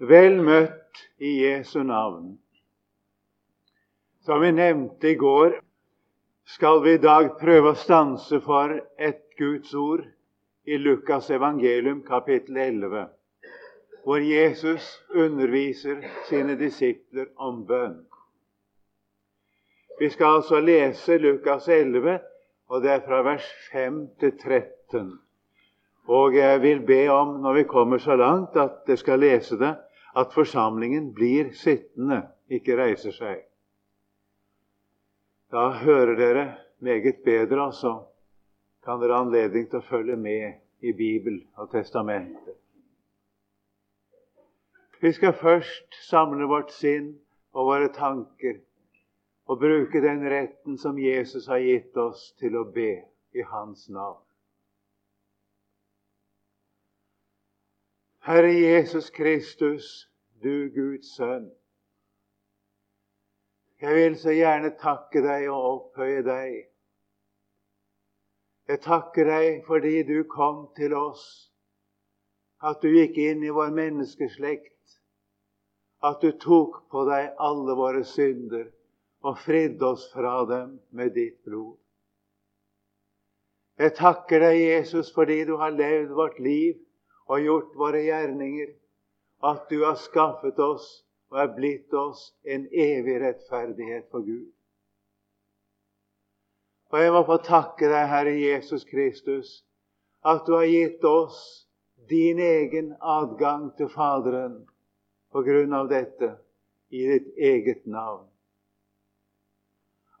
Vel møtt i Jesu navn. Som vi nevnte i går, skal vi i dag prøve å stanse for et Guds ord i Lukas evangelium kapittel 11, hvor Jesus underviser sine disipler om bønn. Vi skal altså lese Lukas 11, og det er fra vers 5 til 13. Og jeg vil be om, når vi kommer så langt, at jeg skal lese det, at forsamlingen blir sittende, ikke reiser seg. Da hører dere meget bedre, og så kan dere ha anledning til å følge med i Bibel og Testamentet. Vi skal først samle vårt sinn og våre tanker og bruke den retten som Jesus har gitt oss til å be i Hans navn. Herre Jesus Kristus, du Guds sønn. Jeg vil så gjerne takke deg og opphøye deg. Jeg takker deg fordi du kom til oss, at du gikk inn i vår menneskeslekt, at du tok på deg alle våre synder og fridde oss fra dem med ditt blod. Jeg takker deg, Jesus, fordi du har levd vårt liv og gjort våre gjerninger, at du har skaffet oss og er blitt oss en evig rettferdighet for Gud. Og jeg må få takke deg, Herre Jesus Kristus, at du har gitt oss din egen adgang til Faderen på grunn av dette i ditt eget navn.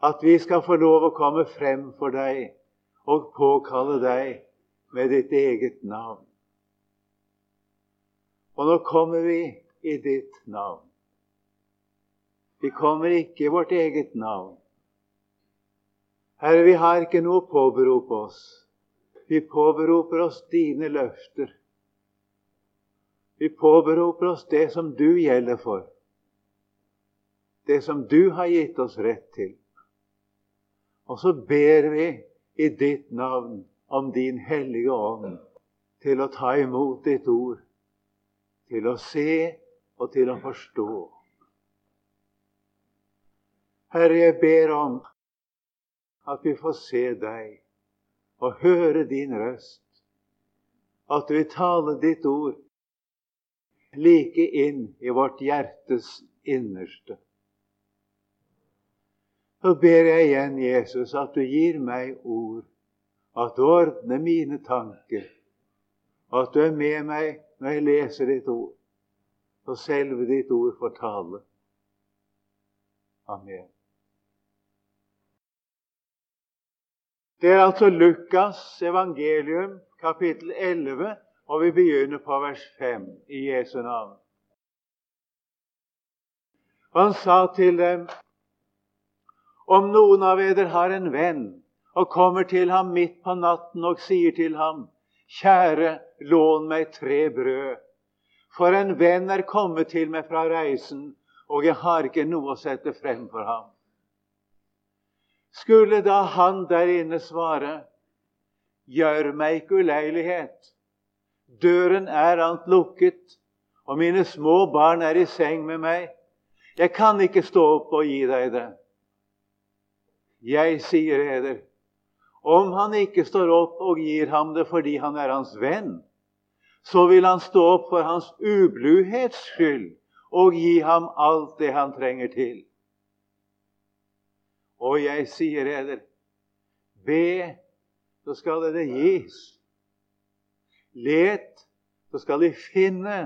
At vi skal få lov å komme frem for deg og påkalle deg med ditt eget navn. Og nå kommer vi i ditt navn. Vi kommer ikke i vårt eget navn. Herre, vi har ikke noe å påberope oss. Vi påberoper oss dine løfter. Vi påberoper oss det som du gjelder for. Det som du har gitt oss rett til. Og så ber vi i ditt navn om din hellige ånd til å ta imot ditt ord til å se og til å forstå. Herre, jeg ber om at vi får se deg og høre din røst. At du vil tale ditt ord like inn i vårt hjertes innerste. Så ber jeg igjen, Jesus, at du gir meg ord, at du ordner mine tanker, at du er med meg når jeg leser ditt ord, så selve ditt ord får tale. Amen. Det er altså Lukas evangelium, kapittel 11, og vi begynner på vers 5 i Jesu navn. Han sa til dem om noen av eder har en venn og kommer til ham midt på natten og sier til ham Kjære, lån meg tre brød. For en venn er kommet til meg fra reisen, og jeg har ikke noe å sette frem for ham. Skulle da han der inne svare, Gjør meg ikke uleilighet. Døren er ant lukket, og mine små barn er i seng med meg. Jeg kan ikke stå opp og gi deg det. Jeg sier eder, om han ikke står opp og gir ham det fordi han er hans venn, så vil han stå opp for hans ubluhets skyld og gi ham alt det han trenger til. Og jeg sier eder, be, så skal det gis. Let, så skal de finne.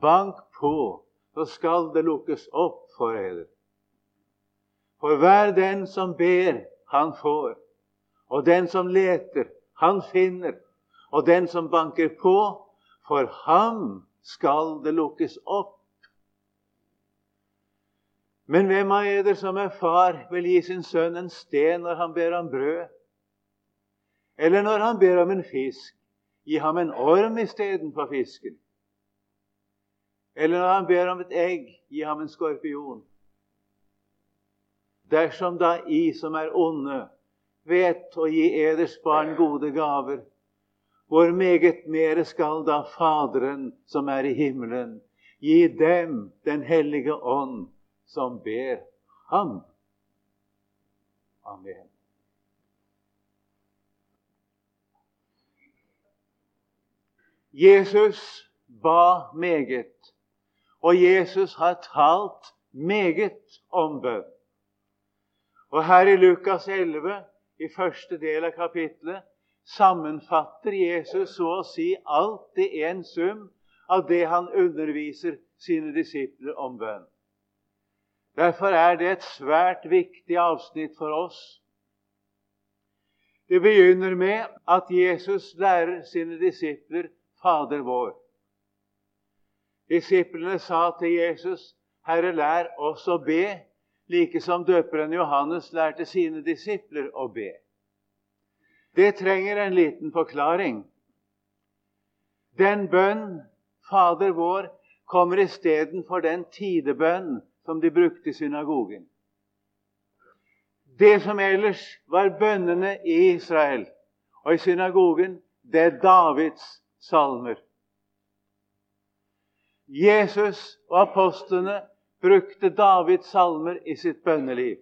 Bank på, så skal det lukkes opp for eder. For hver den som ber, han får. Og den som leter, han finner. Og den som banker på, for ham skal det lukkes opp. Men hvem av eder som er far, vil gi sin sønn en sten når han ber om brød? Eller når han ber om en fisk, gi ham en orm istedenfor fisken? Eller når han ber om et egg, gi ham en skorpion? Dersom da I som er onde, vet å gi eders barn gode gaver, hvor meget mere skal da Faderen som er i himmelen, gi dem Den hellige ånd, som ber ham. Amen. Jesus ba meget, og Jesus har talt meget om bønn. Og her i Lukas 11, i første del av kapittelet, sammenfatter Jesus så å si alt i én sum av det han underviser sine disipler om bønn. Derfor er det et svært viktig avsnitt for oss. Det begynner med at Jesus lærer sine disipler Fader vår. Disiplene sa til Jesus, 'Herre, lær oss å be', like som døperen Johannes lærte sine disipler å be. Det trenger en liten forklaring. Den bønn, Fader vår, kommer istedenfor den tidebønn som de brukte i synagogen. Det som ellers var bønnene i Israel og i synagogen, det er Davids salmer. Jesus og apostlene brukte Davids salmer i sitt bønneliv.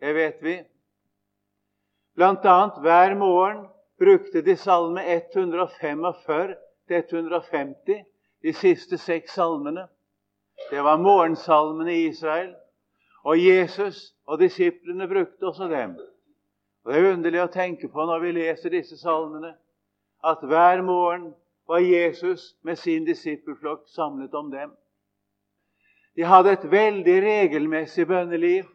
Det vet vi. Blant annet hver morgen brukte de salme 145 til 150, de siste seks salmene. Det var morgensalmene i Israel. Og Jesus og disiplene brukte også dem. Og Det er underlig å tenke på når vi leser disse salmene, at hver morgen var Jesus med sin disippelflokk samlet om dem. De hadde et veldig regelmessig bønneliv.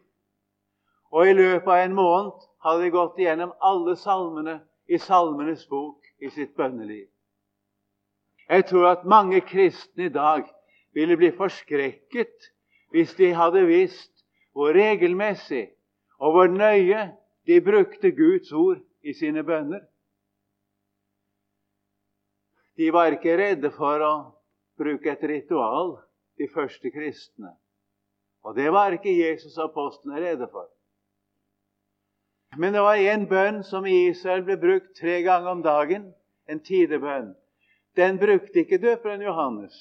Og i løpet av en måned hadde de gått igjennom alle salmene i Salmenes bok i sitt bønneliv. Jeg tror at mange kristne i dag ville bli forskrekket hvis de hadde visst hvor regelmessig og hvor nøye de brukte Guds ord i sine bønner. De var ikke redde for å bruke et ritual de første kristne. Og det var ikke Jesus og apostlene redde for. Men det var en bønn som i Israel ble brukt tre ganger om dagen, en tidebønn. Den brukte ikke døperen Johannes.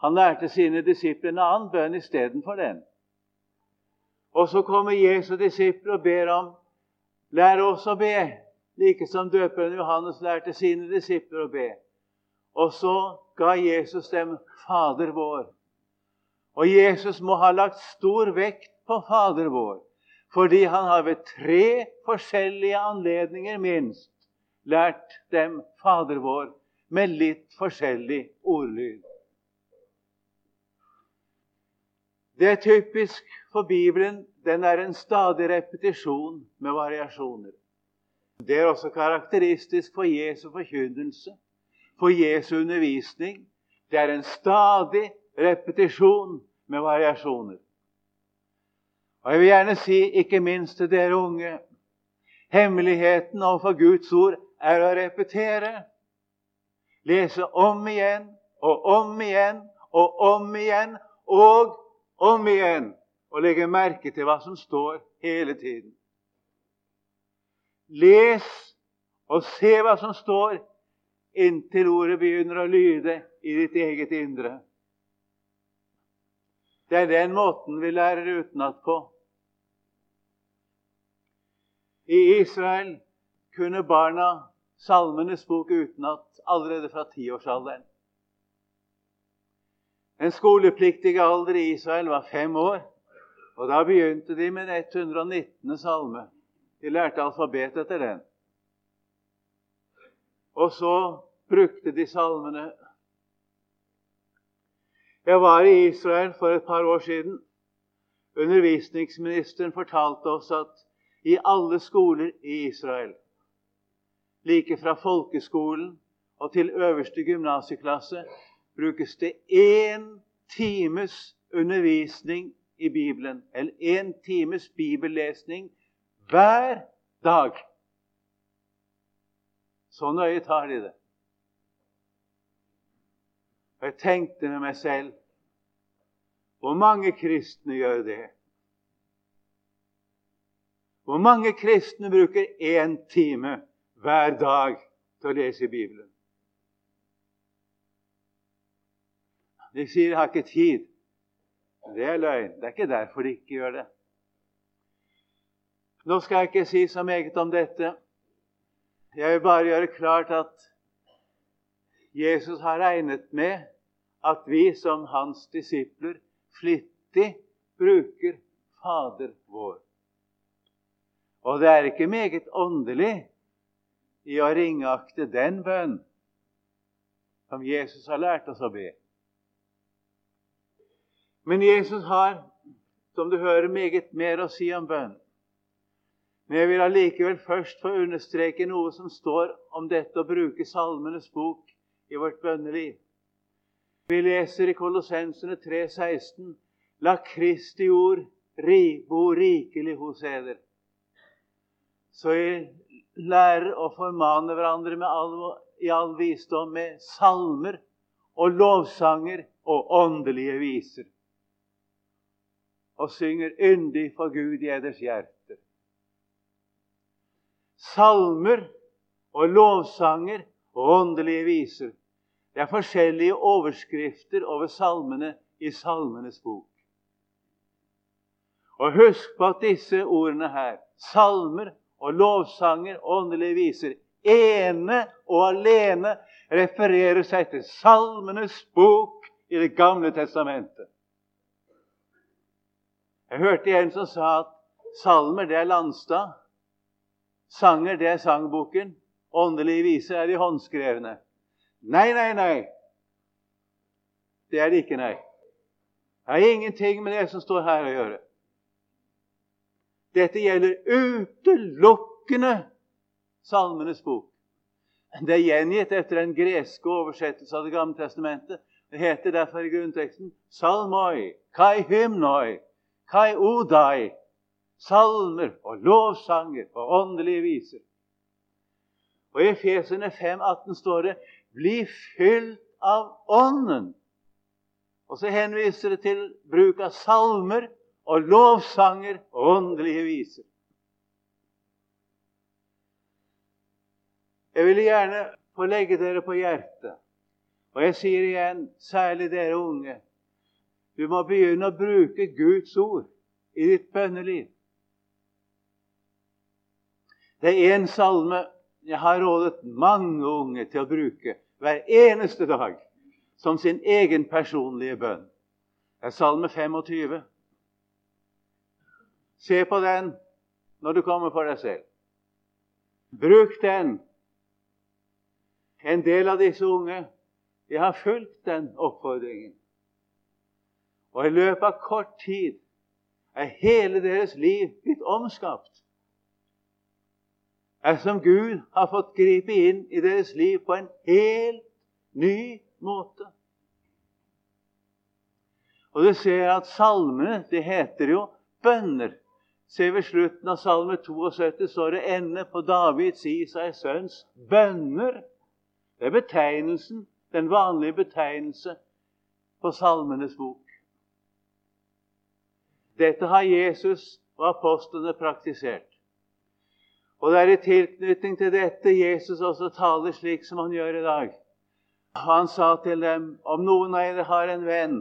Han lærte sine disipler en annen bønn istedenfor den. Og så kommer Jesu disipler og ber om Lær oss å be, like som døperen Johannes lærte sine disipler å be. Og så ga Jesus dem Fader vår. Og Jesus må ha lagt stor vekt på Fader vår, fordi han har ved tre forskjellige anledninger minst lært dem Fader vår med litt forskjellig ordlyd. Det er typisk for Bibelen. Den er en stadig repetisjon med variasjoner. Det er også karakteristisk for Jesu forkynnelse, for Jesu undervisning. Det er en stadig repetisjon med variasjoner. Og Jeg vil gjerne si, ikke minst til dere unge Hemmeligheten overfor Guds ord er å repetere. Lese om igjen og om igjen og om igjen og om igjen. Og legge merke til hva som står hele tiden. Les og se hva som står inntil ordet begynner å lyde i ditt eget indre. Det er den måten vi lærer utenat på. I Israel kunne barna Salmenes bok utenat allerede fra tiårsalderen. Den skolepliktige alder i Israel var fem år. og Da begynte de med den 119. salme. De lærte alfabetet etter den. Og så brukte de salmene. Jeg var i Israel for et par år siden. Undervisningsministeren fortalte oss at i alle skoler i Israel, like fra folkeskolen og til øverste gymnasieklasse, brukes det én times undervisning i Bibelen, eller én times bibellesning hver dag. Så nøye tar de det. Og jeg tenkte med meg selv Hvor mange kristne gjør det? Hvor mange kristne bruker én time hver dag til å lese Bibelen? De sier 'jeg har ikke tid'. Det er løgn. Det er ikke derfor de ikke gjør det. Nå skal jeg ikke si så meget om dette. Jeg vil bare gjøre klart at Jesus har regnet med at vi som hans disipler flittig bruker Fader vår. Og det er ikke meget åndelig i å ringakte den bønn som Jesus har lært oss å be. Men Jesus har, som du hører, meget mer å si om bønn. Men jeg vil allikevel først få understreke noe som står om dette å bruke Salmenes bok i vårt bønneliv. Vi leser i Kolossensene 3,16.: La Kristi ord bo rikelig hos eder. Så vi lærer å formane hverandre all, i all visdom med salmer og lovsanger og åndelige viser. Og synger yndig for Gud i eders hjerter salmer og lovsanger og åndelige viser. Det er forskjellige overskrifter over salmene i Salmenes bok. Og husk på at disse ordene her, salmer og lovsanger og åndelige viser, ene og alene refererer seg til Salmenes bok i Det gamle testamentet. Jeg hørte en som sa at salmer, det er Landstad. Sanger, det er sangboken. Åndelige viser er de håndskrevne. Nei, nei, nei. Det er det ikke, nei. Det har ingenting med det som står her å gjøre. Dette gjelder utelukkende Salmenes bok. Det er gjengitt etter den greske oversettelse av Det gamle testamentet. Det heter derfor i grunnteksten Salmoi, kai hymnoi, kai odai, salmer og lovsanger og åndelige viser. Og I Efesene 5,18 står det 'bli fylt av Ånden'. Og så henviser det til bruk av salmer og lovsanger og åndelige viser. Jeg ville gjerne få legge dere på hjertet, og jeg sier igjen, særlig dere unge Du må begynne å bruke Guds ord i ditt bønneliv. Det er en salme jeg har rådet mange unge til å bruke hver eneste dag som sin egen personlige bønn. Det er Salme 25. Se på den når du kommer for deg selv. Bruk den. En del av disse unge de har fulgt den oppfordringen. Og i løpet av kort tid er hele deres liv blitt omskapt er Gud har fått gripe inn i deres liv på en helt ny måte. Og du ser at salmene det heter jo bønner. Se ved slutten av Salme 72 står det 'ende på Davids Isais sønns bønner'. Det er betegnelsen, den vanlige betegnelse på Salmenes bok. Dette har Jesus og apostlene praktisert. Og det er i tilknytning til dette Jesus også taler slik som han gjør i dag. Han sa til dem, om noen av dere har en venn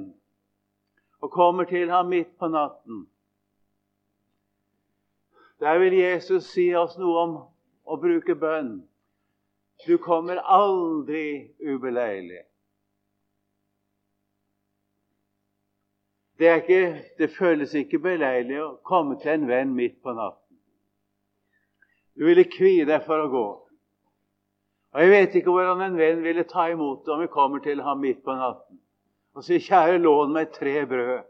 og kommer til ham midt på natten Der vil Jesus si oss noe om å bruke bønn. Du kommer aldri ubeleilig. Det, ikke, det føles ikke beleilig å komme til en venn midt på natten. Du ville kvie deg for å gå. Og Jeg vet ikke hvordan en venn ville ta imot det om vi kommer til ham midt på natten og sier, 'Kjære, lån meg tre brød.'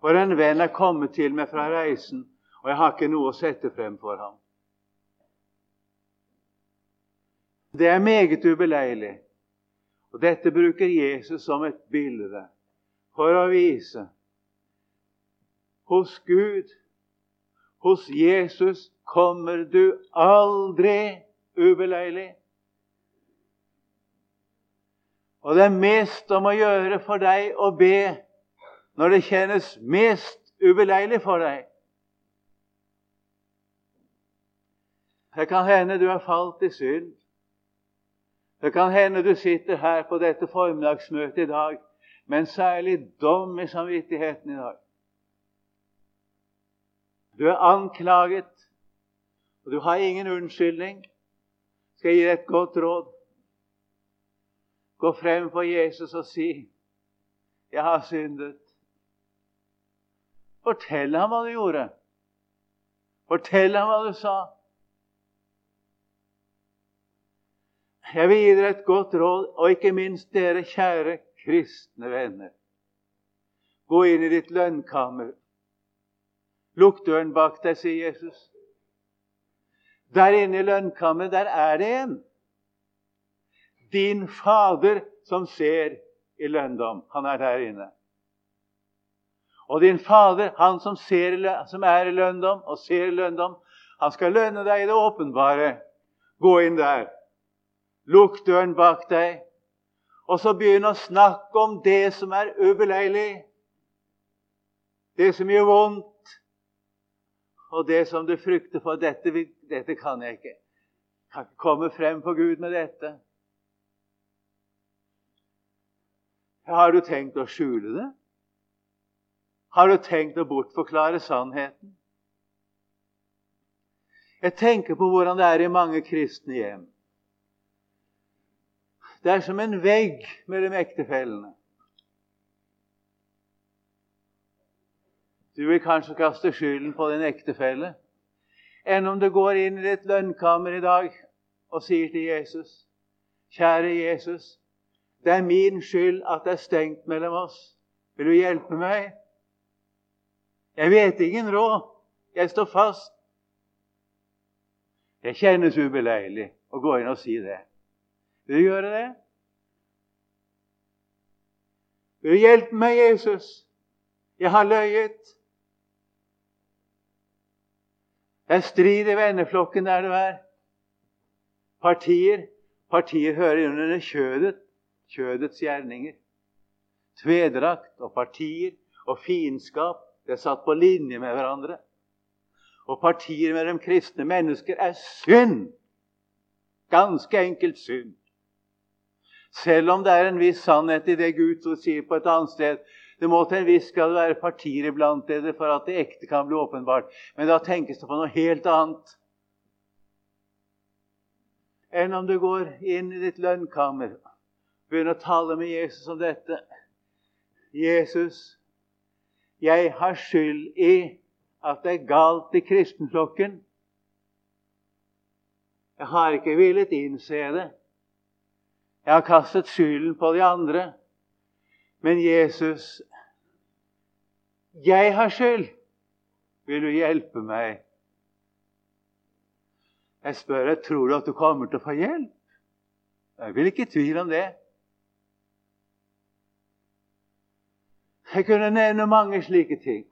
For en venn er kommet til meg fra reisen, og jeg har ikke noe å sette frem for ham. Det er meget ubeleilig. Og Dette bruker Jesus som et bilde for å vise hos Gud, hos Jesus, kommer du aldri ubeleilig. Og det er mest om å gjøre for deg å be når det kjennes mest ubeleilig for deg. Det kan hende du har falt i synd. Det kan hende du sitter her på dette formiddagsmøtet i dag men særlig dom i samvittigheten i dag. Du er anklaget, og du har ingen unnskyldning. Skal jeg gi deg et godt råd? Gå frem for Jesus og si 'Jeg har syndet'. Fortell ham hva du gjorde. Fortell ham hva du sa. Jeg vil gi dere et godt råd, og ikke minst dere kjære kristne venner. Gå inn i ditt lønnkammer. Lukk døren bak deg, sier Jesus. Der inne i lønnkammeret, der er det en. Din Fader som ser i lønndom. Han er der inne. Og din Fader, han som, ser, som er i lønndom og ser i lønndom, han skal lønne deg i det åpenbare. Gå inn der. Lukk døren bak deg. Og så begynn å snakke om det som er ubeleilig. Det som gjør vondt. Og det som du frykter for. Dette, dette kan jeg ikke. Kan ikke komme frem for Gud med dette. Har du tenkt å skjule det? Har du tenkt å bortforklare sannheten? Jeg tenker på hvordan det er i mange kristne hjem. Det er som en vegg mellom ektefellene. Du vil kanskje kaste skylden på din ektefelle. Enn om du går inn i ditt lønnkammer i dag og sier til Jesus, 'Kjære Jesus, det er min skyld at det er stengt mellom oss. Vil du hjelpe meg?' Jeg vet ingen råd. Jeg står fast. Det kjennes ubeleilig å gå inn og si det. Vil du gjøre det? Vil du hjelpe meg, Jesus? Jeg har løyet. Det er strid i venneflokken der du er. Partier partier hører under kjødet, kjødets gjerninger. Tvedrakt og partier og fiendskap det er satt på linje med hverandre. Og partier mellom kristne mennesker er synd. Ganske enkelt synd. Selv om det er en viss sannhet i det Gud sier på et annet sted. Det må til en viss grad være partier iblant dere for at det ekte kan bli åpenbart. Men da tenkes det på noe helt annet enn om du går inn i ditt lønnkammer begynner å tale med Jesus om dette. Jesus, jeg har skyld i at det er galt i kristenflokken. Jeg har ikke villet innse det. Jeg har kastet skylden på de andre. Men Jesus, jeg har skyld. Vil du hjelpe meg? Jeg spør deg, tror du at du kommer til å få hjelp? Jeg vil ikke tvile om det. Jeg kunne nevne mange slike ting.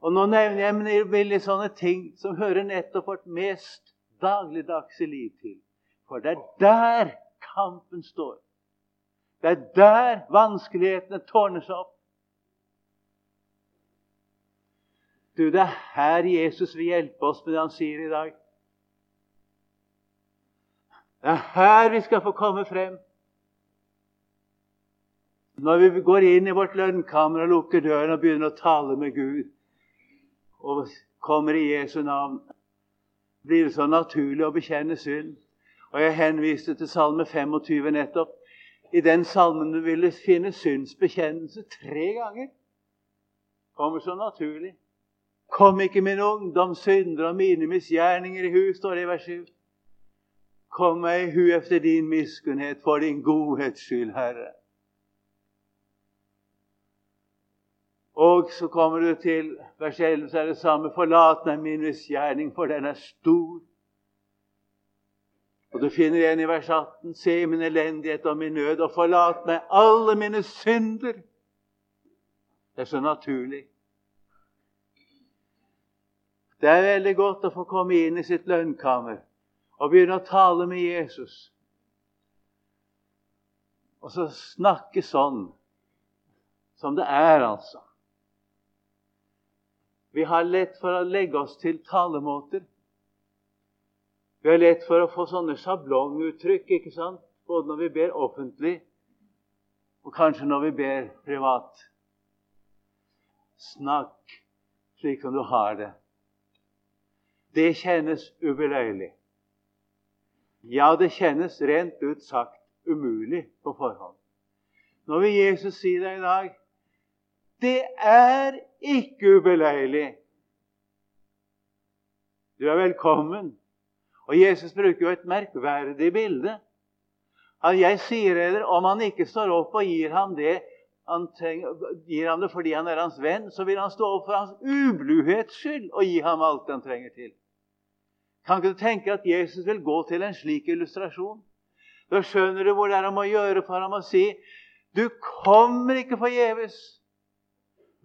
Og nå nevner jeg veldig sånne ting som hører nettopp vårt mest dagligdagse liv til. For det er der kampen står. Det er der vanskelighetene tårner seg opp. Du, det er her Jesus vil hjelpe oss med det han sier i dag. Det er her vi skal få komme frem. Når vi går inn i vårt lønnkammer og lukker døren og begynner å tale med Gud og kommer i Jesu navn, blir det så naturlig å bekjenne synd. Og Jeg henviste til Salme 25 nettopp. I den salmen du ville finne syndsbekjennelse tre ganger. Kommer så naturlig. Kom ikke min ungdom synder og mine misgjerninger i hu, står det i vers 7. Kom meg i hu efter din miskunnhet, for din godhets skyld, Herre. Og så kommer du til vers 11, så er det samme. Forlat meg min misgjerning, for den er stor. Og du finner igjen i vers 18. Se min elendighet og min nød, og forlat meg alle mine synder. Det er så naturlig. Det er veldig godt å få komme inn i sitt lønnkammer og begynne å tale med Jesus. Og så snakke sånn som det er, altså. Vi har lett for å legge oss til talemåter. Vi har lett for å få sånne sjablonguttrykk, ikke sant? både når vi ber offentlig, Og kanskje når vi ber privat Snakk slik som du har det. Det kjennes ubeleilig. Ja, det kjennes rent ut sagt umulig på forhånd. Nå vil Jesus si deg i dag det er ikke ubeleilig. Du er velkommen. Og Jesus bruker jo et merkverdig bilde. At jeg sier dere, om han ikke står opp og gir ham det han trenger, gir ham det fordi han er hans venn, så vil han stå opp for hans ubluhets skyld og gi ham alt han trenger til. Kan ikke du tenke at Jesus vil gå til en slik illustrasjon? Da skjønner du hvor det er om å gjøre for ham å si du kommer ikke forgjeves.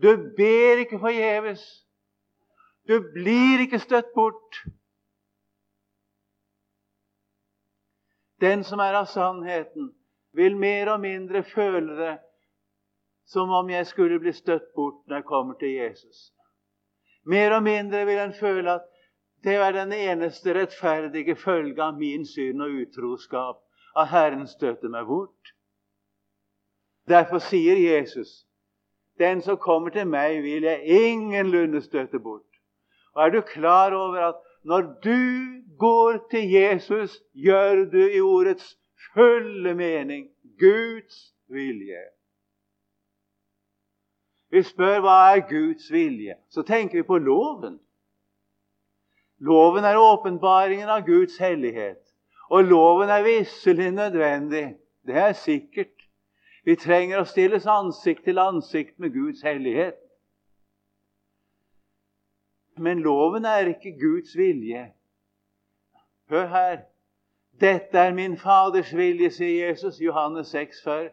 Du ber ikke forgjeves. Du blir ikke støtt bort. Den som er av sannheten, vil mer og mindre føle det som om jeg skulle bli støtt bort når jeg kommer til Jesus. Mer og mindre vil en føle at det er den eneste rettferdige følge av min synd og utroskap, at Herren støter meg bort. Derfor sier Jesus, 'Den som kommer til meg, vil jeg ingenlunde støte bort'. Og Er du klar over at når du går til Jesus, gjør du i ordets fulle mening Guds vilje? Vi spør hva er Guds vilje. Så tenker vi på loven. Loven er åpenbaringen av Guds hellighet. Og loven er visselig nødvendig. Det er sikkert. Vi trenger å stilles ansikt til ansikt med Guds hellighet. Men loven er ikke Guds vilje. Hør her. Dette er min Faders vilje, sier Jesus, Johannes 6, 4.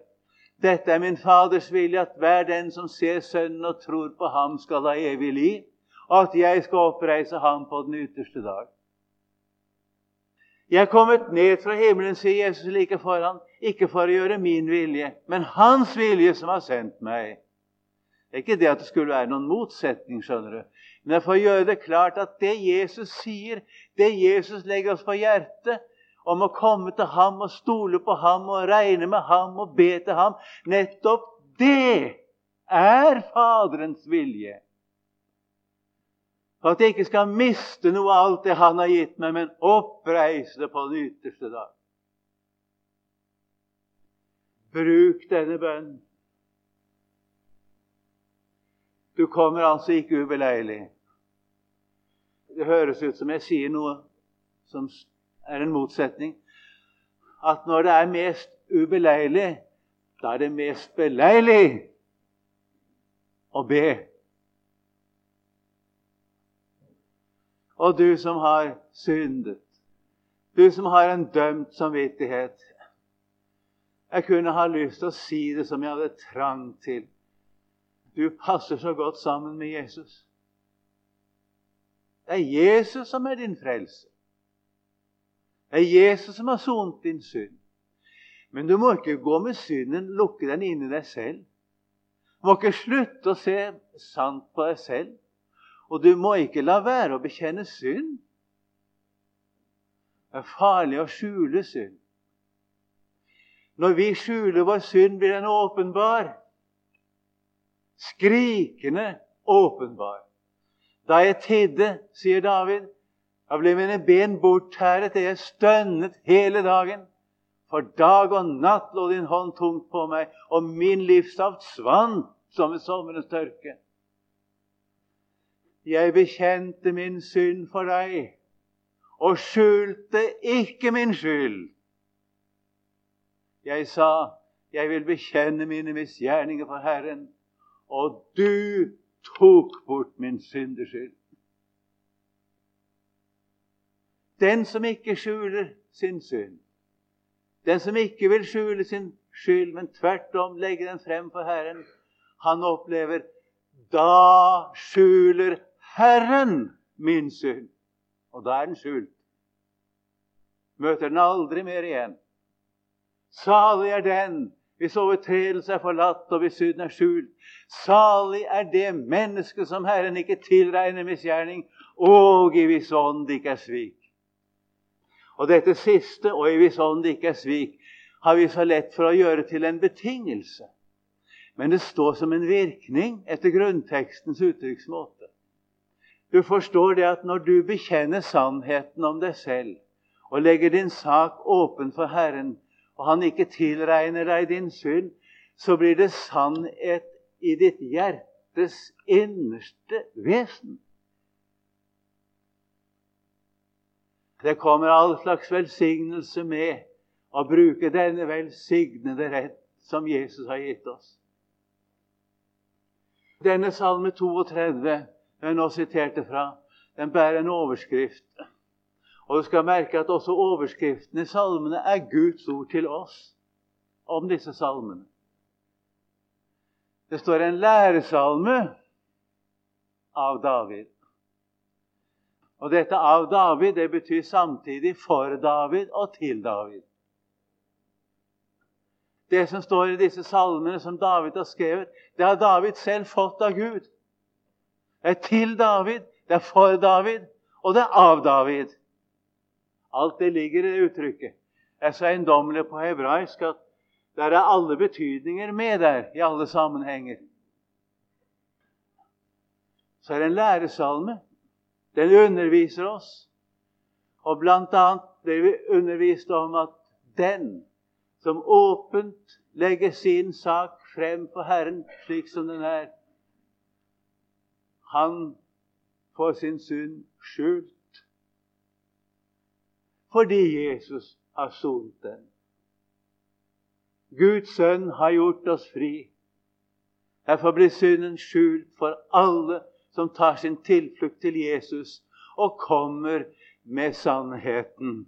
Dette er min Faders vilje, at hver den som ser Sønnen og tror på ham, skal ha evig liv, at jeg skal oppreise ham på den ytterste dag. Jeg er kommet ned fra himmelen, sier Jesus like foran, ikke for å gjøre min vilje, men Hans vilje som har sendt meg. Det er ikke det at det skulle være noen motsetning, skjønner du. Men jeg får gjøre det klart at det Jesus sier, det Jesus legger oss på hjertet, om å komme til ham og stole på ham og regne med ham og be til ham. Nettopp det er Faderens vilje. For at jeg ikke skal miste noe av alt det Han har gitt meg, men oppreise det på den ytterste dag. Bruk denne bønnen. Du kommer altså ikke ubeleilig. Det høres ut som jeg sier noe som er en motsetning. At når det er mest ubeleilig, da er det mest beleilig å be. Og du som har syndet, du som har en dømt samvittighet Jeg kunne ha lyst til å si det som jeg hadde trang til. Du passer så godt sammen med Jesus. Det er Jesus som er din frelse. Det er Jesus som har sonet din synd. Men du må ikke gå med synden, lukke den inni deg selv. Du må ikke slutte å se sant på deg selv. Og du må ikke la være å bekjenne synd. Det er farlig å skjule synd. Når vi skjuler vår synd, blir den åpenbar. Skrikende åpenbar. Da jeg tidde, sier David, da ble mine ben borttæret, og jeg stønnet hele dagen. For dag og natt lå din hånd tungt på meg, og min livssaft svant som ved sommerens tørke. Jeg bekjente min synd for deg og skjulte ikke min skyld. Jeg sa, jeg vil bekjenne mine misgjerninger for Herren, og du tok bort min syndeskyld. Den som ikke skjuler sin synd, den som ikke vil skjule sin skyld, men tvert om legge den frem for Herren, han opplever da skjuler Herren min synd. Og da er den skjult. Møter den aldri mer igjen. Salig er den hvis overtredelse er forlatt og hvis synden er skjult. Salig er det mennesket som Herren ikke tilregner misgjerning, og i hvis ånd ikke er svik. Og dette siste, og i hvis ånd ikke er svik, har vi så lett for å gjøre til en betingelse. Men det står som en virkning etter grunntekstens uttrykksmåte. Du forstår det at når du bekjenner sannheten om deg selv og legger din sak åpen for Herren, og Han ikke tilregner deg din synd, så blir det sannhet i ditt hjertes innerste vesen. Det kommer all slags velsignelse med å bruke denne velsignede rett som Jesus har gitt oss. Denne salme 32 jeg nå siterte fra, den bærer en overskrift. Og du skal merke at også overskriftene i salmene er Guds ord til oss om disse salmene. Det står en læresalme av David. Og dette 'av David' det betyr samtidig 'for David' og 'til David'. Det som står i disse salmene som David har skrevet, det har David selv fått av Gud. Det er til David, det er for David, og det er av David. Alt det ligger i det uttrykket. Jeg er så eiendommelig på hebraisk at der er alle betydninger med der i alle sammenhenger. Så er det en læresalme. Den underviser oss. Og bl.a. det vi undervist om at den som åpent legger sin sak frem for Herren slik som den er, han får sin synd skjult. Fordi Jesus har sonet den. Guds sønn har gjort oss fri. Derfor blir synden skjult for alle som tar sin tilflukt til Jesus og kommer med sannheten.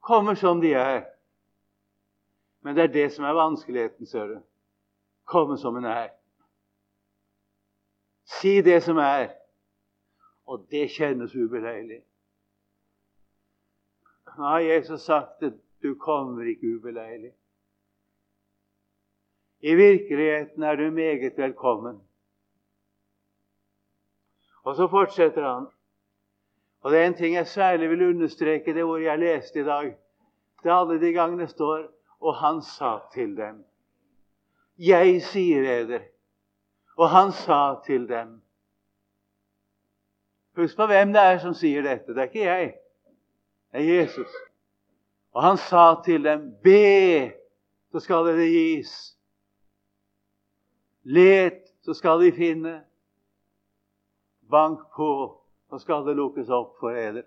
Kommer som de er. Men det er det som er vanskeligheten, ser du. Komme som en er. Si det som er. Og det kjennes ubeleilig. Nå har Jesus sagt det. du kommer ikke ubeleilig. I virkeligheten er du meget velkommen. Og så fortsetter han. Og det er en ting jeg særlig vil understreke, det hvor jeg leste i dag. Det er alle de gangene står Og han sa til dem Jeg sier eder og han sa til dem Husk på hvem det er som sier dette. Det er ikke jeg. Det er Jesus. Og han sa til dem, Be, så skal det gis. Let, så skal de finne. Bank på, så skal det lukkes opp for eder.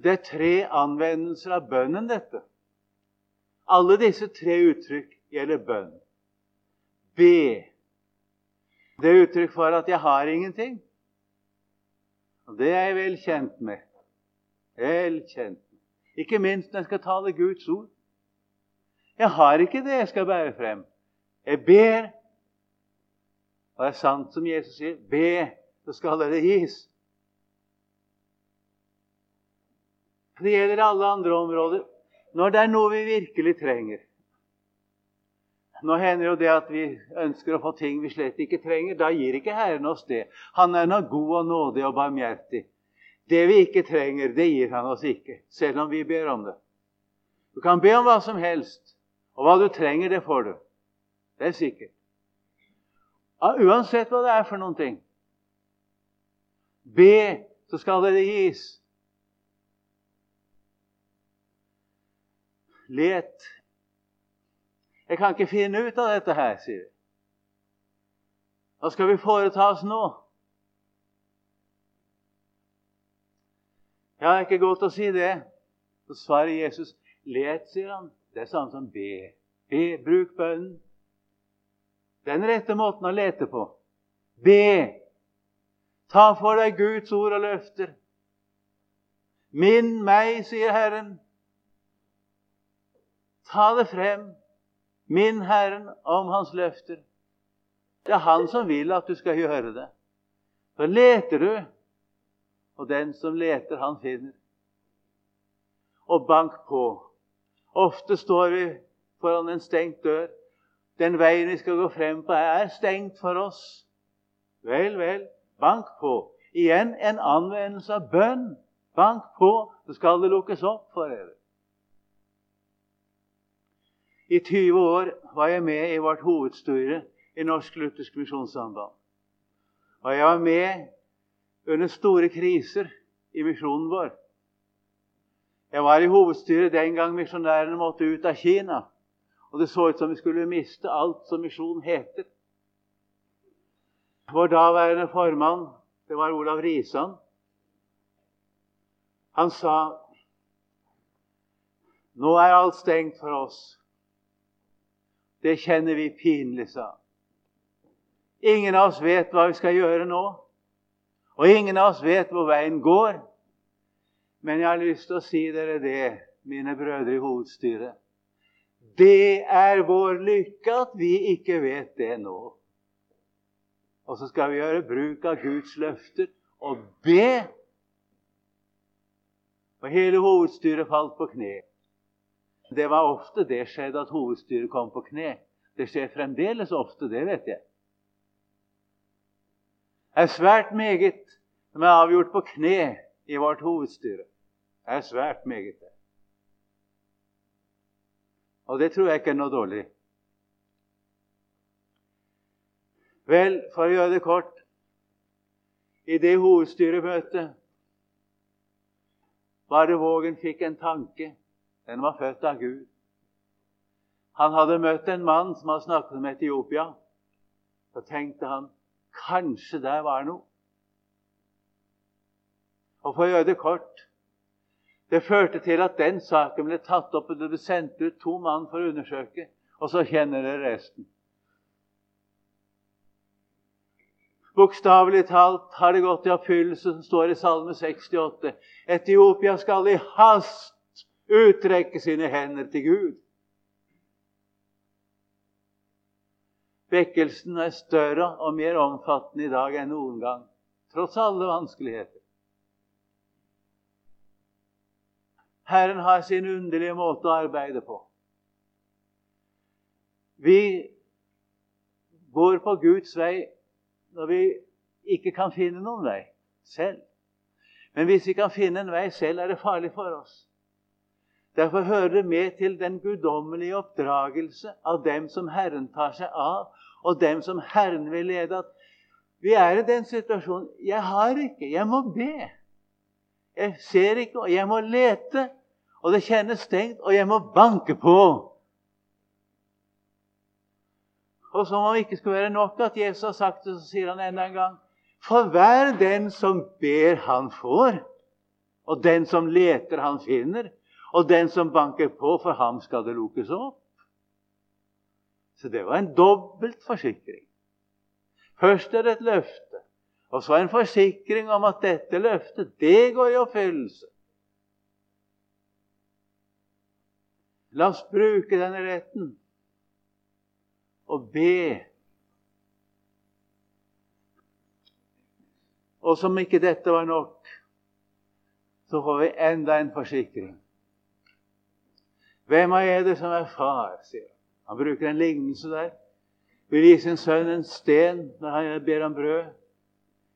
Det er tre anvendelser av bønnen, dette. Alle disse tre uttrykk gjelder bønn be. Det er uttrykk for at 'jeg har ingenting'. Og Det er jeg vel kjent med. Vel kjent med. Ikke minst når jeg skal tale Guds ord. Jeg har ikke det jeg skal bære frem. Jeg ber. Og det er sant som Jesus sier be, så skal det gis. Det gjelder alle andre områder. Når det er noe vi virkelig trenger, nå hender jo det at vi ønsker å få ting vi slett ikke trenger. Da gir ikke Herren oss det. Han er nå god og nådig og barmhjertig. Det vi ikke trenger, det gir han oss ikke, selv om vi ber om det. Du kan be om hva som helst, og hva du trenger, det får du. Det er sikkert. Uansett hva det er for noen ting. Be, så skal det gis. Let, jeg kan ikke finne ut av dette her, sier de. Hva skal vi foreta oss nå? Ja, det er ikke godt å si det. Så svarer Jesus, let, sier han. Det er samme som be. Be, bruk bønnen. Den rette måten å lete på. Be. Ta for deg Guds ord og løfter. Minn meg, sier Herren. Ta det frem. Minn Herren om Hans løfter. Det er Han som vil at du skal gjøre det. Så leter du, og den som leter, han finner. Og bank på. Ofte står vi foran en stengt dør. Den veien vi skal gå frem på, er stengt for oss. Vel, vel, bank på. Igjen en anvendelse av bønn. Bank på, så skal det lukkes opp for dere. I 20 år var jeg med i vårt hovedstyre i Norsk Luthersk Misjonssamband. Og jeg var med under store kriser i misjonen vår. Jeg var i hovedstyret den gang misjonærene måtte ut av Kina. Og det så ut som vi skulle miste alt som misjon heter. Vår daværende formann, det var Olav Risan, han sa nå er alt stengt for oss. Det kjenner vi pinlig, sa. Ingen av oss vet hva vi skal gjøre nå. Og ingen av oss vet hvor veien går. Men jeg har lyst til å si dere det, mine brødre i hovedstyret. Det er vår lykke at vi ikke vet det nå. Og så skal vi gjøre bruk av Guds løfter og be. Og hele hovedstyret falt på kne. Det var ofte det skjedde at hovedstyret kom på kne. Det skjer fremdeles ofte, det vet jeg. Det er svært meget som er avgjort på kne i vårt hovedstyre. Det er svært meget. Og det tror jeg ikke er noe dårlig. Vel, for å gjøre det kort I det hovedstyremøtet Bare Vågen fikk en tanke. Den var født av Gud. Han hadde møtt en mann som hadde snakket om Etiopia. Så tenkte han kanskje der var noe. Og for å gjøre det kort Det førte til at den saken ble tatt opp, og det ble sendt ut to mann for å undersøke. Og så kjenner dere resten. Bokstavelig talt har det gått i oppfyllelse som står i Salme 68. Etiopia skal i hast utrekke sine hender til Gud. Vekkelsen er større og mer omfattende i dag enn noen gang, tross alle vanskeligheter. Herren har sin underlige måte å arbeide på. Vi går på Guds vei når vi ikke kan finne noen vei selv. Men hvis vi kan finne en vei selv, er det farlig for oss. Derfor hører det med til den guddommelige oppdragelse av dem som Herren tar seg av, og dem som Herren vil lede. At vi er i den situasjonen Jeg har ikke. Jeg må be. Jeg ser ikke, og jeg må lete. Og det kjennes stengt, og jeg må banke på. Og som om det ikke skulle være nok at Jesus har sagt det, så sier han enda en gang For hver den som ber, han får. Og den som leter, han finner. Og den som banker på, for ham skal det lukkes opp. Så det var en dobbelt forsikring. Først er det et løfte, og så en forsikring om at dette løftet, det går i oppfyllelse. La oss bruke denne retten og be. Og som ikke dette var nok, så får vi enda en forsikring. Hvem av det som er far, sier han. Han bruker en lignelse der. Vil gi sin sønn en sten når han ber om brød.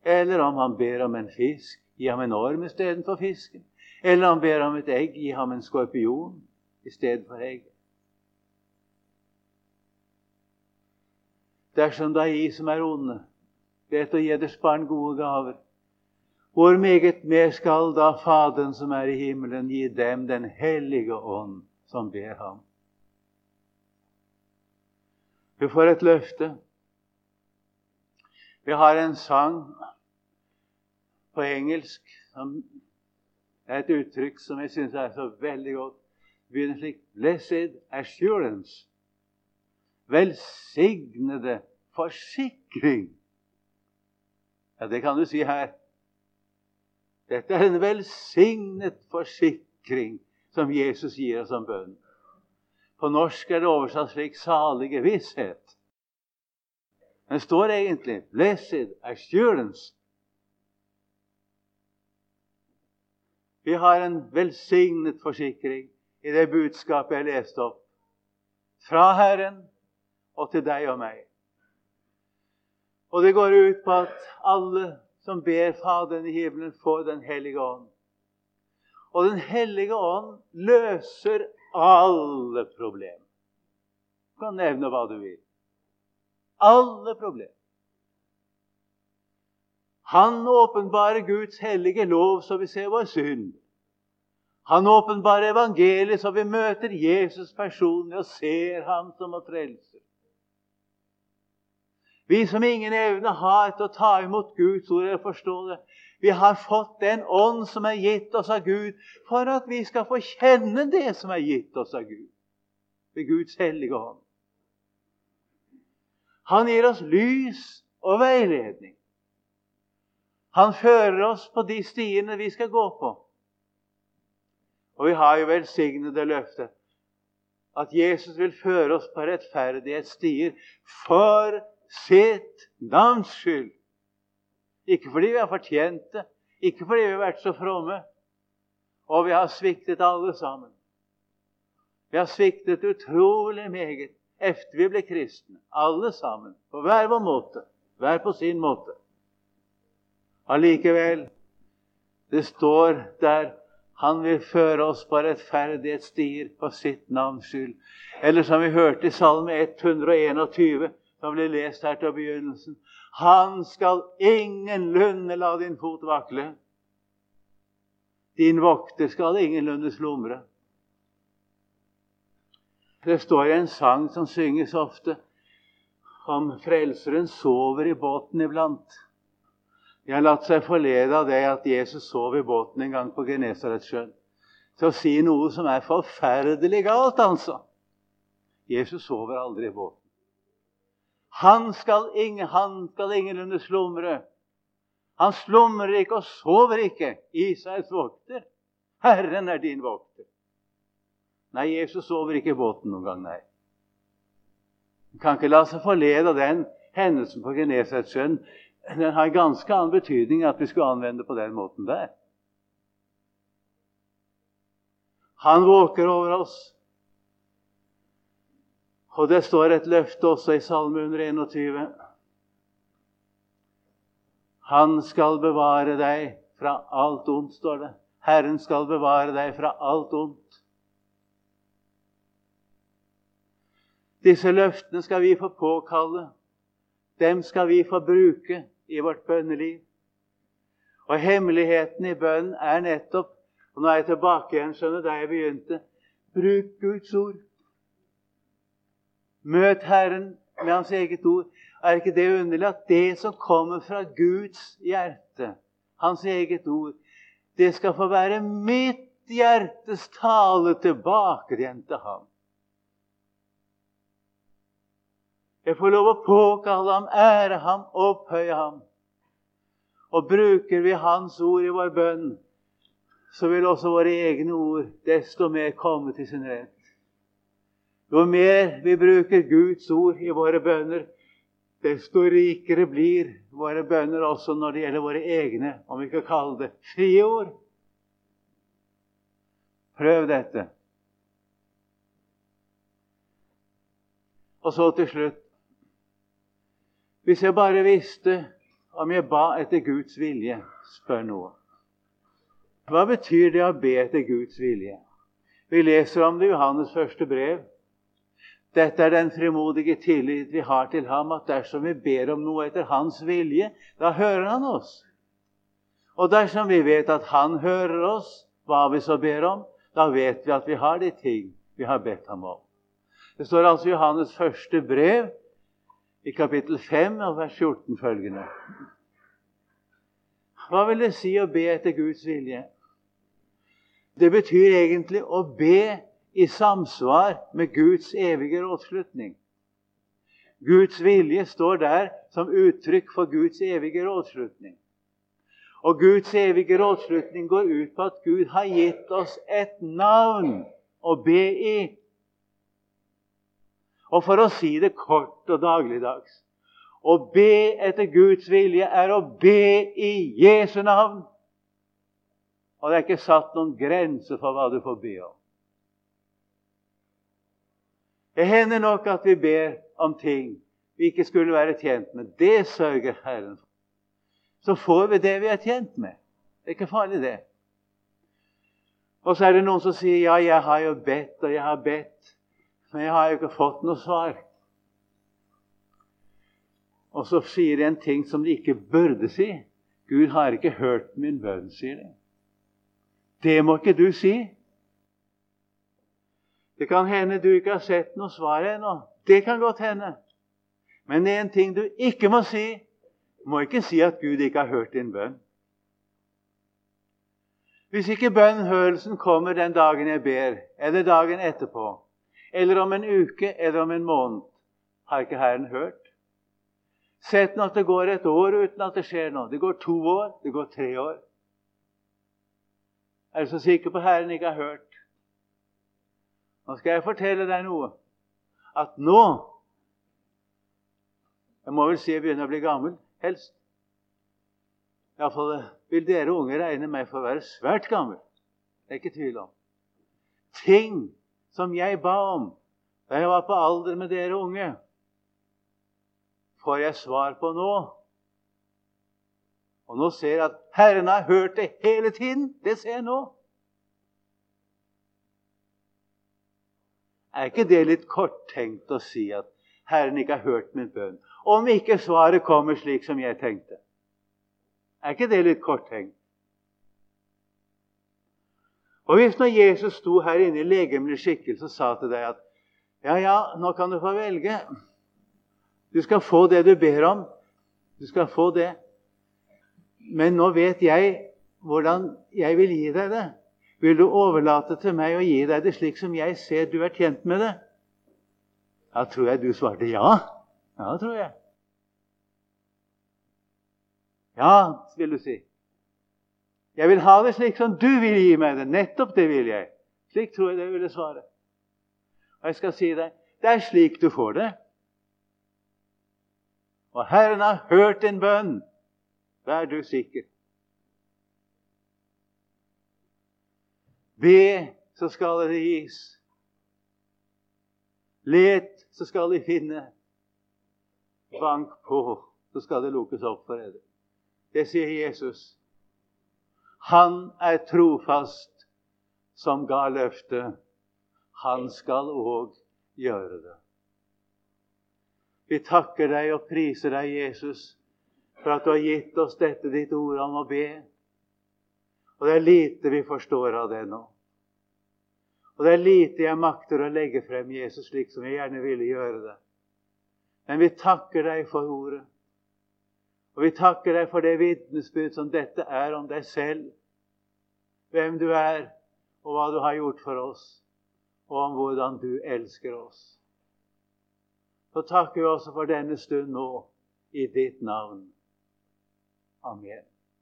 Eller om han ber om en fisk, gi ham en orm istedenfor fisken. Eller om han ber om et egg, gi ham en skorpion istedenfor egg. Dersom da I som er onde, vet å gi deres barn gode gaver, hvor meget mer skal da Faderen som er i himmelen, gi dem Den hellige ånd, som ber ham? Du får et løfte. Vi har en sang på engelsk som er et uttrykk som jeg syns er så veldig godt. Begynner slik Blessed assurance. Velsignede forsikring. Ja, det kan du si her. Dette er en velsignet forsikring som Jesus gir oss som bønn. På norsk er det oversatt slik 'salige visshet'. Det står egentlig 'blessed assurance'. Vi har en velsignet forsikring i det budskapet jeg leste opp. Fra Herren og til deg og meg. Og det går ut på at alle som ber Faderen i himmelen, får Den hellige ånd. Og Den hellige ånd løser alle problemer. Du kan nevne hva du vil. Alle problemer. Han åpenbarer Guds hellige lov, så vi ser vår synd. Han åpenbarer evangeliet, så vi møter Jesus personlig og ser ham som vår frelser. Vi som ingen evne har til å ta imot Guds ord eller forstå det, vi har fått den ånd som er gitt oss av Gud, for at vi skal få kjenne det som er gitt oss av Gud, ved Guds hellige ånd. Han gir oss lys og veiledning. Han fører oss på de stiene vi skal gå på. Og vi har jo velsignede løftet at Jesus vil føre oss på rettferdighetsstier for sitt navns skyld. Ikke fordi vi har fortjent det, ikke fordi vi har vært så fromme. Og vi har sviktet alle sammen. Vi har sviktet utrolig meget efter vi ble kristne. Alle sammen. På hver vår måte. Hver på sin måte. Allikevel, det står der han vil føre oss på rettferdighetsstier på sitt navns skyld. Eller som vi hørte i Salme 121, som ble lest her til begynnelsen. Han skal ingenlunde la din fot vakle. Din vokter skal ingenlunde slumre. Det står i en sang som synges ofte, om frelseren sover i båten iblant. De har latt seg forlede av det at Jesus sov i båten en gang på Genesaretsjøen. Til å si noe som er forferdelig galt, altså. Jesus sover aldri i båten. Han skal, ingen, han skal ingenlunde slumre. Han slumrer ikke og sover ikke. Israels vokter. Herren er din vokter. Nei, Jesus sover ikke i båten noen gang, nei. Han kan ikke la seg forlede av den hendelsen på Genesaretsjøen den har en ganske annen betydning at vi skulle anvende på den måten der. Han våker over oss. Og det står et løfte også i Salme 121. Han skal bevare deg fra alt ondt, står det. Herren skal bevare deg fra alt ondt. Disse løftene skal vi få påkalle. Dem skal vi få bruke i vårt bønneliv. Og hemmeligheten i bønnen er nettopp og Nå er jeg tilbake igjen skjønner, der jeg begynte. Bruk Guds ord. Møt Herren med Hans eget ord. Er ikke det underlig at det som kommer fra Guds hjerte, Hans eget ord, det skal få være mitt hjertes tale tilbake igjen til ham? Jeg får lov å påkalle ham, ære ham, opphøye ham. Og bruker vi Hans ord i vår bønn, så vil også våre egne ord desto mer komme til sin rett. Jo mer vi bruker Guds ord i våre bønner, desto rikere blir våre bønner også når det gjelder våre egne, om vi kan kalle det frie ord. Prøv dette. Og så til slutt hvis jeg bare visste om jeg ba etter Guds vilje, spør noe. Hva betyr det å be etter Guds vilje? Vi leser om det i Johannes første brev. Dette er den frimodige tillit vi har til ham, at dersom vi ber om noe etter hans vilje, da hører han oss. Og dersom vi vet at han hører oss, hva vi så ber om, da vet vi at vi har de ting vi har bedt ham om. Det står altså i Johannes første brev, i kapittel 5 og vers 14 følgende. Hva vil det si å be etter Guds vilje? Det betyr egentlig å be i samsvar med Guds evige rådslutning. Guds vilje står der som uttrykk for Guds evige rådslutning. Og Guds evige rådslutning går ut på at Gud har gitt oss et navn å be i. Og for å si det kort og dagligdags Å be etter Guds vilje er å be i Jesu navn. Og det er ikke satt noen grense for hva du får be om. Det hender nok at vi ber om ting vi ikke skulle være tjent med. Det sørger Herren for. Så får vi det vi er tjent med. Det er ikke farlig, det. Og så er det noen som sier ja, jeg har jo bedt og jeg har bedt, men jeg har jo ikke fått noe svar. Og så sier de en ting som de ikke burde si. Gud har ikke hørt min bønn, sier de. Det må ikke du si. Det kan hende du ikke har sett noe svar ennå. Det kan godt hende. Men det er en ting du ikke må si. Du må ikke si at Gud ikke har hørt din bønn. Hvis ikke bønnhørelsen kommer den dagen jeg ber, eller dagen etterpå, eller om en uke eller om en måned, har ikke Herren hørt. Sett nå at det går et år uten at det skjer noe. Det går to år, det går tre år. Er du så sikker på Herren ikke har hørt? Nå skal jeg fortelle deg noe. At nå Jeg må vel si jeg begynner å bli gammel, helst. Iallfall vil dere unge regne meg for å være svært gammel. Det er ikke tvil om. Ting som jeg ba om da jeg var på alder med dere unge, får jeg svar på nå. Og nå ser jeg at Herren har hørt det hele tiden. Det ser jeg nå. Er ikke det litt korttenkt å si at Herren ikke har hørt min bønn? Om ikke svaret kommer slik som jeg tenkte. Er ikke det litt korttenkt? Og hvis når Jesus sto her inne i legemlig skikkelse og sa til deg at ja, ja, nå kan du få velge Du skal få det du ber om. Du skal få det. Men nå vet jeg hvordan jeg vil gi deg det. Vil du overlate til meg å gi deg det slik som jeg ser du er tjent med det? Da tror jeg du svarte ja. Ja, tror jeg. Ja, vil du si. Jeg vil ha det slik som du vil gi meg det. Nettopp det vil jeg. Slik tror jeg det ville svare. Og jeg skal si deg det er slik du får det. Og Herren har hørt din bønn. Vær du sikker. Be, så skal det gis. Let, så skal de finne. Bank på, så skal det lukkes opp for dere. Det sier Jesus. Han er trofast som ga løftet. Han skal òg gjøre det. Vi takker deg og priser deg, Jesus, for at du har gitt oss dette ditt ord om å be. Og det er lite vi forstår av det nå. Og det er lite jeg makter å legge frem Jesus slik som jeg gjerne ville gjøre det. Men vi takker deg for ordet. Og vi takker deg for det vitnesbyrd som dette er om deg selv, hvem du er, og hva du har gjort for oss, og om hvordan du elsker oss. Så takker vi også for denne stund nå, i ditt navn. Amen.